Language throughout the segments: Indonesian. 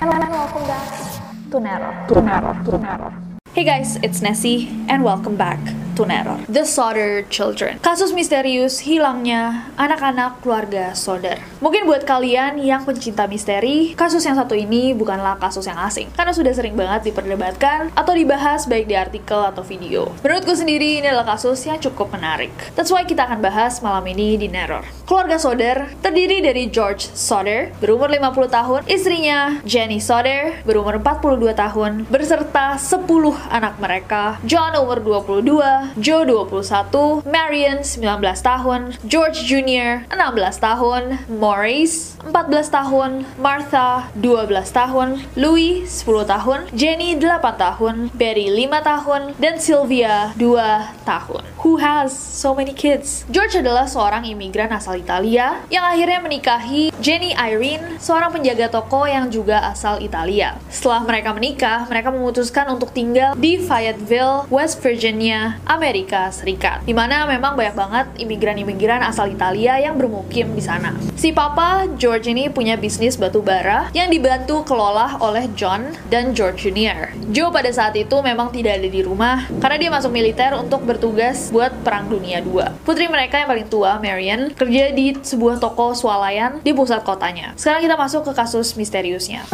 And welcome back to. To. To. Hey guys, it's Nessie and welcome back to Neror. The Soder Children. Kasus misterius hilangnya anak-anak keluarga Soder. Mungkin buat kalian yang pencinta misteri, kasus yang satu ini bukanlah kasus yang asing. Karena sudah sering banget diperdebatkan atau dibahas baik di artikel atau video. Menurutku sendiri ini adalah kasus yang cukup menarik. That's why kita akan bahas malam ini di Neror. Keluarga Soder terdiri dari George Soder, berumur 50 tahun, istrinya Jenny Soder, berumur 42 tahun, berserta 10 anak mereka, John umur 22, Joe 21, Marion 19 tahun, George Jr. 16 tahun, Maurice 14 tahun, Martha 12 tahun, Louis 10 tahun, Jenny 8 tahun, Betty 5 tahun, dan Sylvia 2 tahun. Who has so many kids? George adalah seorang imigran asal Italia yang akhirnya menikahi Jenny Irene, seorang penjaga toko yang juga asal Italia. Setelah mereka menikah, mereka memutuskan untuk tinggal di Fayetteville, West Virginia, Amerika Serikat. Di mana memang banyak banget imigran-imigran asal Italia yang bermukim di sana. Si papa George ini punya bisnis batu bara yang dibantu kelola oleh John dan George Jr. Joe pada saat itu memang tidak ada di rumah karena dia masuk militer untuk bertugas buat Perang Dunia II. Putri mereka yang paling tua, Marion, kerja di sebuah toko swalayan di pusat kotanya. Sekarang kita masuk ke kasus misteriusnya.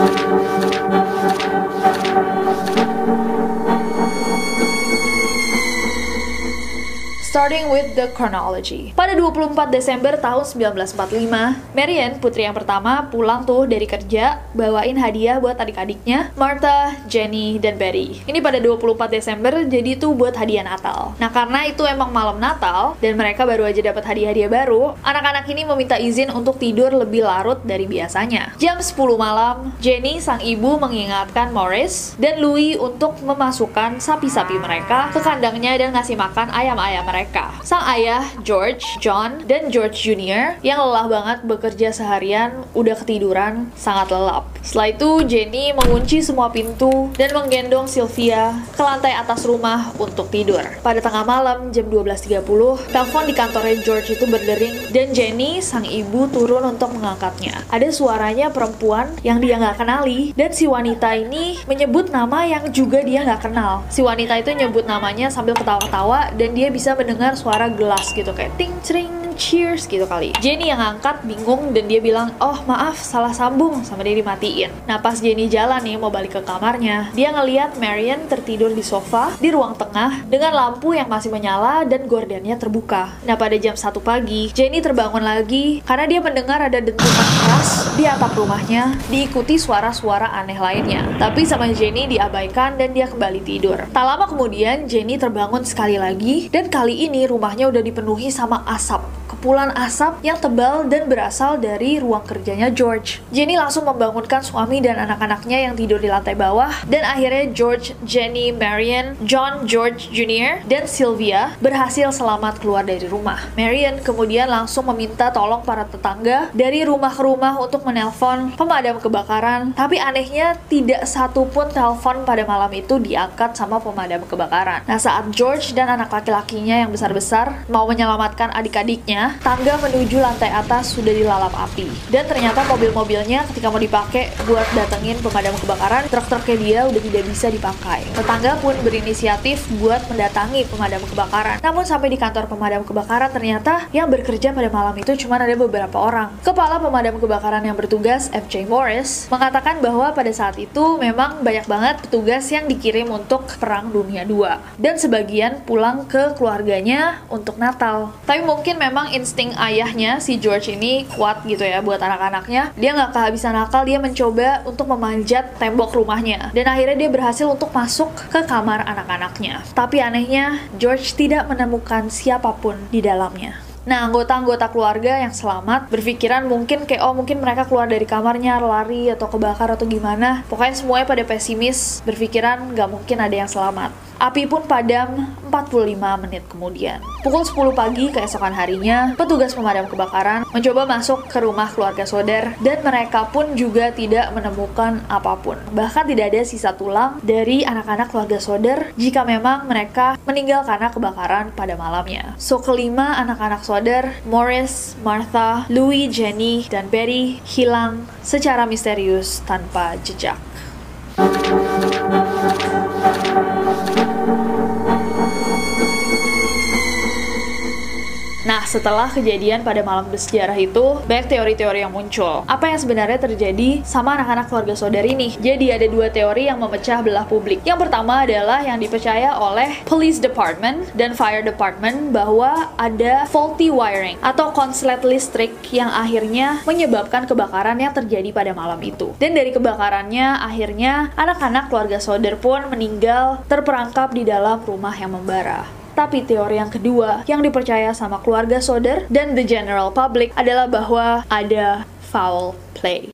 Starting with the chronology. Pada 24 Desember tahun 1945, Marian, putri yang pertama, pulang tuh dari kerja, bawain hadiah buat adik-adiknya, Martha, Jenny, dan Betty. Ini pada 24 Desember, jadi tuh buat hadiah Natal. Nah, karena itu emang malam Natal, dan mereka baru aja dapat hadiah-hadiah baru, anak-anak ini meminta izin untuk tidur lebih larut dari biasanya. Jam 10 malam, Jenny, sang ibu, mengingatkan Morris dan Louis untuk memasukkan sapi-sapi mereka ke kandangnya dan ngasih makan ayam-ayam mereka mereka. Sang ayah, George, John, dan George Jr. yang lelah banget bekerja seharian udah ketiduran sangat lelap. Setelah itu, Jenny mengunci semua pintu dan menggendong Sylvia ke lantai atas rumah untuk tidur. Pada tengah malam, jam 12.30, telepon di kantornya George itu berdering dan Jenny, sang ibu, turun untuk mengangkatnya. Ada suaranya perempuan yang dia nggak kenali dan si wanita ini menyebut nama yang juga dia nggak kenal. Si wanita itu nyebut namanya sambil ketawa-ketawa dan dia bisa mendengar dengar suara gelas gitu kayak ting cering cheers gitu kali. Jenny yang angkat bingung dan dia bilang, oh maaf salah sambung sama dia dimatiin. Nah pas Jenny jalan nih mau balik ke kamarnya, dia ngeliat Marion tertidur di sofa di ruang tengah dengan lampu yang masih menyala dan gordennya terbuka. Nah pada jam 1 pagi, Jenny terbangun lagi karena dia mendengar ada dentuman keras di atap rumahnya diikuti suara-suara aneh lainnya. Tapi sama Jenny diabaikan dan dia kembali tidur. Tak lama kemudian Jenny terbangun sekali lagi dan kali ini rumahnya udah dipenuhi sama asap kepulan asap yang tebal dan berasal dari ruang kerjanya George. Jenny langsung membangunkan suami dan anak-anaknya yang tidur di lantai bawah dan akhirnya George, Jenny, Marion, John, George Jr. dan Sylvia berhasil selamat keluar dari rumah. Marion kemudian langsung meminta tolong para tetangga dari rumah ke rumah untuk menelpon pemadam kebakaran. Tapi anehnya tidak satu pun telepon pada malam itu diangkat sama pemadam kebakaran. Nah saat George dan anak laki-lakinya yang besar-besar mau menyelamatkan adik-adiknya, tangga menuju lantai atas sudah dilalap api. Dan ternyata mobil-mobilnya ketika mau dipakai buat datengin pemadam kebakaran, truk-truknya dia udah tidak bisa dipakai. Tetangga pun berinisiatif buat mendatangi pemadam kebakaran. Namun sampai di kantor pemadam kebakaran ternyata yang bekerja pada malam itu cuma ada beberapa orang. Kepala pemadam kebakaran yang bertugas, FJ Morris, mengatakan bahwa pada saat itu memang banyak banget petugas yang dikirim untuk Perang Dunia II. Dan sebagian pulang ke keluarganya untuk Natal. Tapi mungkin memang insting ayahnya, si George ini kuat gitu ya buat anak-anaknya. Dia nggak kehabisan akal, dia mencoba untuk memanjat tembok rumahnya. Dan akhirnya dia berhasil untuk masuk ke kamar anak-anaknya. Tapi anehnya, George tidak menemukan siapa pun di dalamnya. Nah, anggota-anggota keluarga yang selamat berpikiran mungkin kayak, oh mungkin mereka keluar dari kamarnya, lari atau kebakar atau gimana. Pokoknya semuanya pada pesimis, berpikiran nggak mungkin ada yang selamat. Api pun padam 45 menit kemudian. Pukul 10 pagi keesokan harinya, petugas pemadam kebakaran mencoba masuk ke rumah keluarga Soder dan mereka pun juga tidak menemukan apa pun. Bahkan tidak ada sisa tulang dari anak-anak keluarga Soder jika memang mereka meninggal karena kebakaran pada malamnya. So kelima anak-anak Soder, Morris, Martha, Louis, Jenny, dan Betty hilang secara misterius tanpa jejak. Nah, setelah kejadian pada malam bersejarah itu, banyak teori-teori yang muncul. Apa yang sebenarnya terjadi sama anak-anak keluarga saudari ini? Jadi ada dua teori yang memecah belah publik. Yang pertama adalah yang dipercaya oleh Police Department dan Fire Department bahwa ada faulty wiring atau konslet listrik yang akhirnya menyebabkan kebakaran yang terjadi pada malam itu. Dan dari kebakarannya, akhirnya anak-anak keluarga saudara pun meninggal terperangkap di dalam rumah yang membara. Tapi teori yang kedua yang dipercaya sama keluarga Soder dan the general public adalah bahwa ada foul play.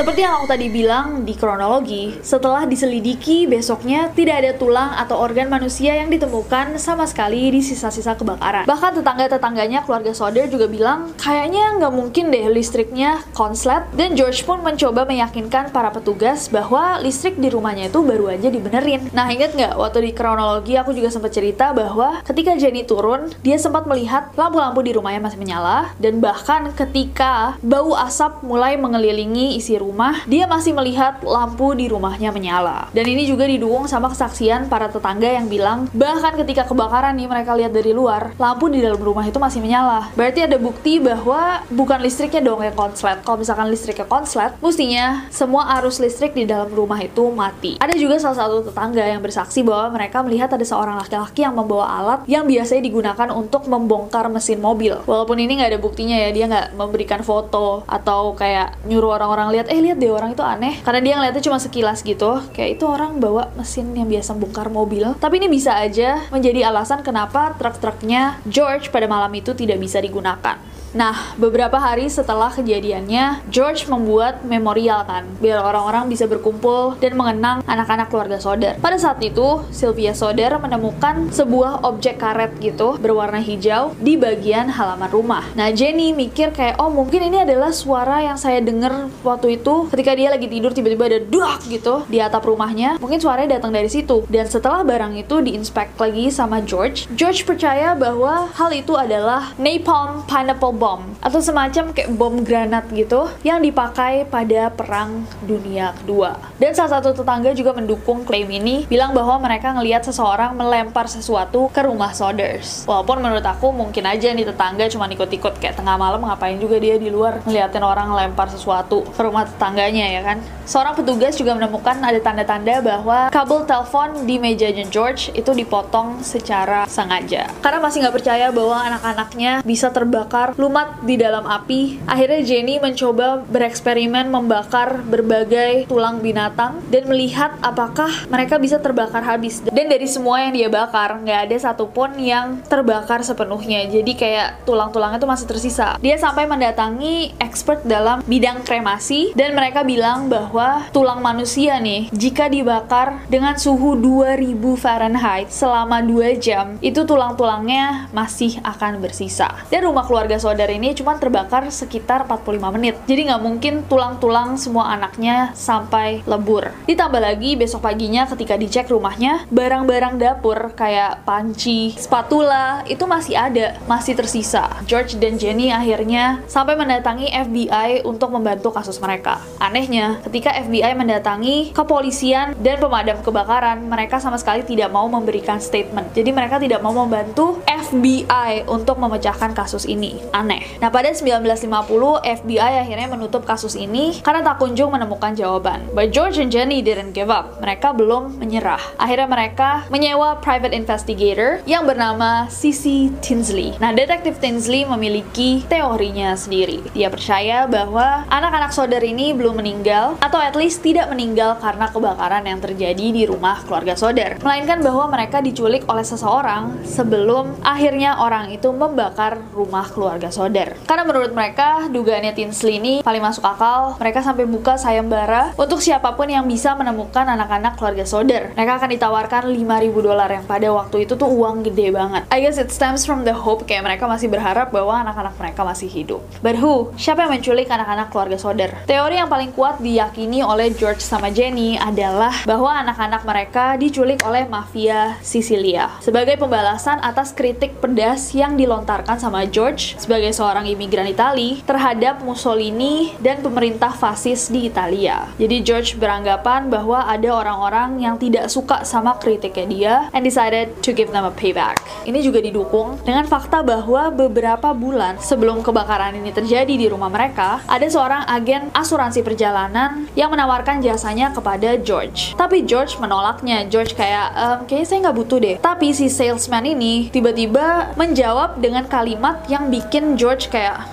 Seperti yang aku tadi bilang di kronologi, setelah diselidiki besoknya tidak ada tulang atau organ manusia yang ditemukan sama sekali di sisa-sisa kebakaran. Bahkan tetangga-tetangganya keluarga Soder juga bilang kayaknya nggak mungkin deh listriknya konslet dan George pun mencoba meyakinkan para petugas bahwa listrik di rumahnya itu baru aja dibenerin. Nah inget nggak waktu di kronologi aku juga sempat cerita bahwa ketika Jenny turun dia sempat melihat lampu-lampu di rumahnya masih menyala dan bahkan ketika bau asap mulai mengelilingi isi rumah rumah, dia masih melihat lampu di rumahnya menyala. Dan ini juga didukung sama kesaksian para tetangga yang bilang, bahkan ketika kebakaran nih mereka lihat dari luar, lampu di dalam rumah itu masih menyala. Berarti ada bukti bahwa bukan listriknya dong yang konslet. Kalau misalkan listriknya konslet, mestinya semua arus listrik di dalam rumah itu mati. Ada juga salah satu tetangga yang bersaksi bahwa mereka melihat ada seorang laki-laki yang membawa alat yang biasanya digunakan untuk membongkar mesin mobil. Walaupun ini nggak ada buktinya ya, dia nggak memberikan foto atau kayak nyuruh orang-orang lihat, eh lihat deh orang itu aneh. Karena dia ngeliatnya cuma sekilas gitu. Kayak itu orang bawa mesin yang biasa bongkar mobil. Tapi ini bisa aja menjadi alasan kenapa truk-truknya George pada malam itu tidak bisa digunakan Nah, beberapa hari setelah kejadiannya, George membuat memorial kan, biar orang-orang bisa berkumpul dan mengenang anak-anak keluarga Soder. Pada saat itu, Sylvia Soder menemukan sebuah objek karet gitu, berwarna hijau, di bagian halaman rumah. Nah, Jenny mikir kayak, oh mungkin ini adalah suara yang saya dengar waktu itu ketika dia lagi tidur tiba-tiba ada duak gitu di atap rumahnya. Mungkin suaranya datang dari situ. Dan setelah barang itu diinspek lagi sama George, George percaya bahwa hal itu adalah napalm pineapple bomb atau semacam kayak bom granat gitu yang dipakai pada perang dunia kedua. Dan salah satu tetangga juga mendukung klaim ini, bilang bahwa mereka ngelihat seseorang melempar sesuatu ke rumah Soders. Walaupun menurut aku mungkin aja nih tetangga cuma ikut-ikut kayak tengah malam ngapain juga dia di luar ngeliatin orang lempar sesuatu ke rumah tetangga tetangganya ya kan. Seorang petugas juga menemukan ada tanda-tanda bahwa kabel telepon di mejanya George itu dipotong secara sengaja. Karena masih nggak percaya bahwa anak-anaknya bisa terbakar lumat di dalam api, akhirnya Jenny mencoba bereksperimen membakar berbagai tulang binatang dan melihat apakah mereka bisa terbakar habis. Dan dari semua yang dia bakar, nggak ada satupun yang terbakar sepenuhnya. Jadi kayak tulang-tulangnya itu masih tersisa. Dia sampai mendatangi expert dalam bidang kremasi dan mereka bilang bahwa bahwa tulang manusia nih, jika dibakar dengan suhu 2000 Fahrenheit selama 2 jam, itu tulang-tulangnya masih akan bersisa. Dan rumah keluarga saudara ini cuma terbakar sekitar 45 menit. Jadi nggak mungkin tulang-tulang semua anaknya sampai lebur. Ditambah lagi besok paginya ketika dicek rumahnya, barang-barang dapur kayak panci, spatula, itu masih ada, masih tersisa. George dan Jenny akhirnya sampai mendatangi FBI untuk membantu kasus mereka. Anehnya, ketika FBI mendatangi kepolisian dan pemadam kebakaran, mereka sama sekali tidak mau memberikan statement. Jadi mereka tidak mau membantu FBI untuk memecahkan kasus ini. Aneh. Nah, pada 1950, FBI akhirnya menutup kasus ini karena tak kunjung menemukan jawaban. But George and Jenny didn't give up. Mereka belum menyerah. Akhirnya mereka menyewa private investigator yang bernama Cici Tinsley. Nah, detektif Tinsley memiliki teorinya sendiri. Dia percaya bahwa anak-anak saudara ini belum meninggal atau at least tidak meninggal karena kebakaran yang terjadi di rumah keluarga Soder, melainkan bahwa mereka diculik oleh seseorang sebelum akhirnya orang itu membakar rumah keluarga Soder. Karena menurut mereka, dugaannya Tinsley ini paling masuk akal, mereka sampai buka sayembara untuk siapa pun yang bisa menemukan anak-anak keluarga Soder. Mereka akan ditawarkan 5000 dolar yang pada waktu itu tuh uang gede banget. I guess it stems from the hope kayak mereka masih berharap bahwa anak-anak mereka masih hidup. But who? Siapa yang menculik anak-anak keluarga Soder? Teori yang paling kuat diyakini ini oleh George sama Jenny adalah bahwa anak-anak mereka diculik oleh mafia Sicilia. Sebagai pembalasan atas kritik pedas yang dilontarkan sama George sebagai seorang imigran Itali terhadap Mussolini dan pemerintah fasis di Italia. Jadi George beranggapan bahwa ada orang-orang yang tidak suka sama kritiknya dia and decided to give them a payback. Ini juga didukung dengan fakta bahwa beberapa bulan sebelum kebakaran ini terjadi di rumah mereka, ada seorang agen asuransi perjalanan yang menawarkan jasanya kepada George. Tapi George menolaknya. George kayak, ehm, kayaknya saya nggak butuh deh. Tapi si salesman ini tiba-tiba menjawab dengan kalimat yang bikin George kayak,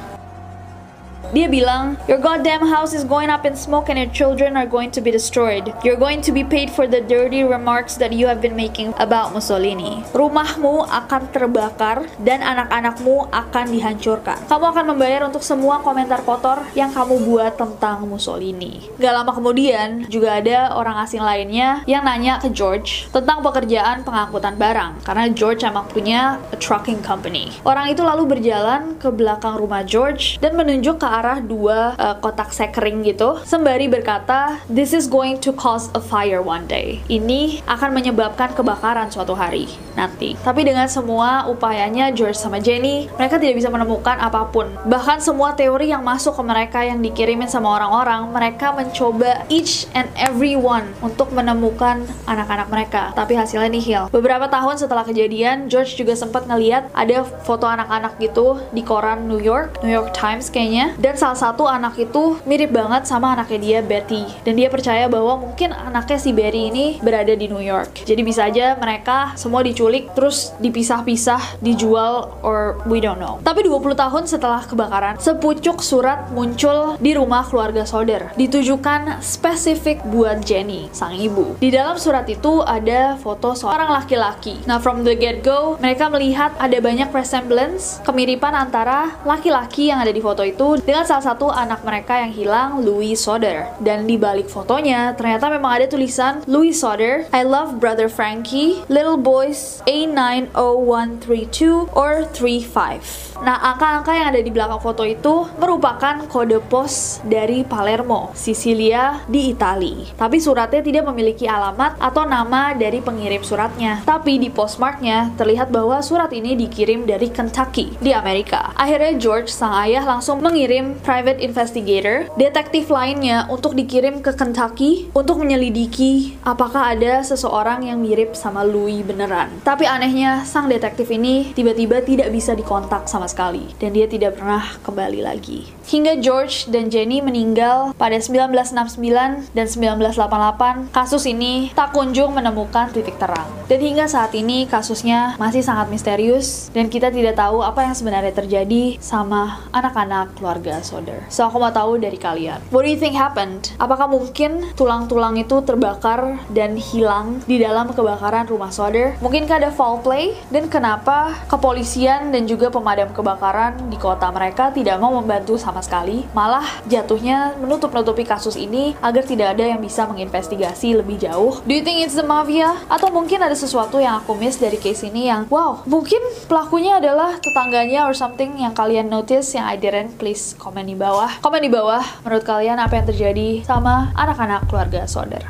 dia bilang, Your goddamn house is going up in smoke and your children are going to be destroyed. You're going to be paid for the dirty remarks that you have been making about Mussolini. Rumahmu akan terbakar dan anak-anakmu akan dihancurkan. Kamu akan membayar untuk semua komentar kotor yang kamu buat tentang Mussolini. Gak lama kemudian, juga ada orang asing lainnya yang nanya ke George tentang pekerjaan pengangkutan barang. Karena George emang punya a trucking company. Orang itu lalu berjalan ke belakang rumah George dan menunjuk ke arah dua uh, kotak sekering gitu. Sembari berkata this is going to cause a fire one day. Ini akan menyebabkan kebakaran suatu hari nanti. Tapi dengan semua upayanya George sama Jenny mereka tidak bisa menemukan apa pun. Bahkan semua teori yang masuk ke mereka yang dikirimin sama orang-orang mereka mencoba each and every one untuk menemukan anak-anak mereka. Tapi hasilnya nihil. Beberapa tahun setelah kejadian George juga sempat ngeliat ada foto anak-anak gitu di koran New York New York Times kayaknya dan salah satu anak itu mirip banget sama anaknya dia Betty. Dan dia percaya bahwa mungkin anaknya si Barry ini berada di New York. Jadi bisa aja mereka semua diculik terus dipisah-pisah, dijual or we don't know. Tapi 20 tahun setelah kebakaran, sepucuk surat muncul di rumah keluarga Soder. Ditujukan spesifik buat Jenny, sang ibu. Di dalam surat itu ada foto seorang laki-laki. Nah, from the get-go, mereka melihat ada banyak resemblance, kemiripan antara laki-laki yang ada di foto itu dengan salah satu anak mereka yang hilang, Louis Soder. Dan di balik fotonya, ternyata memang ada tulisan Louis Soder, I love brother Frankie, little boys A90132 or 35. Nah, angka-angka yang ada di belakang foto itu merupakan kode pos dari Palermo, Sicilia di Itali. Tapi suratnya tidak memiliki alamat atau nama dari pengirim suratnya. Tapi di postmarknya terlihat bahwa surat ini dikirim dari Kentucky di Amerika. Akhirnya George, sang ayah, langsung mengirim private investigator, detektif lainnya untuk dikirim ke Kentucky untuk menyelidiki apakah ada seseorang yang mirip sama Louis beneran. Tapi anehnya, sang detektif ini tiba-tiba tidak bisa dikontak sama sekali dan dia tidak pernah kembali lagi. Hingga George dan Jenny meninggal pada 1969 dan 1988, kasus ini tak kunjung menemukan titik terang. Dan hingga saat ini kasusnya masih sangat misterius dan kita tidak tahu apa yang sebenarnya terjadi sama anak-anak keluarga Soder. So aku mau tahu dari kalian. What do you think happened? Apakah mungkin tulang-tulang itu terbakar dan hilang di dalam kebakaran rumah Soder? Mungkinkah ada foul play? Dan kenapa kepolisian dan juga pemadam kebakaran di kota mereka tidak mau membantu sama sekali, malah jatuhnya menutup-nutupi kasus ini agar tidak ada yang bisa menginvestigasi lebih jauh. Do you think it's the mafia? Atau mungkin ada sesuatu yang aku miss dari case ini yang, wow, mungkin pelakunya adalah tetangganya or something yang kalian notice yang I didn't, please komen di bawah. Komen di bawah, menurut kalian apa yang terjadi sama anak-anak keluarga saudara.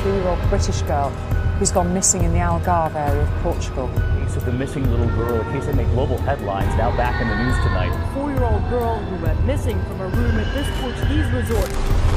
Three-year-old British girl who's gone missing in the Algarve area of Portugal. Case of the missing little girl, a case that made global headlines, now back in the news tonight. Four-year-old girl who went missing from a room at this Portuguese resort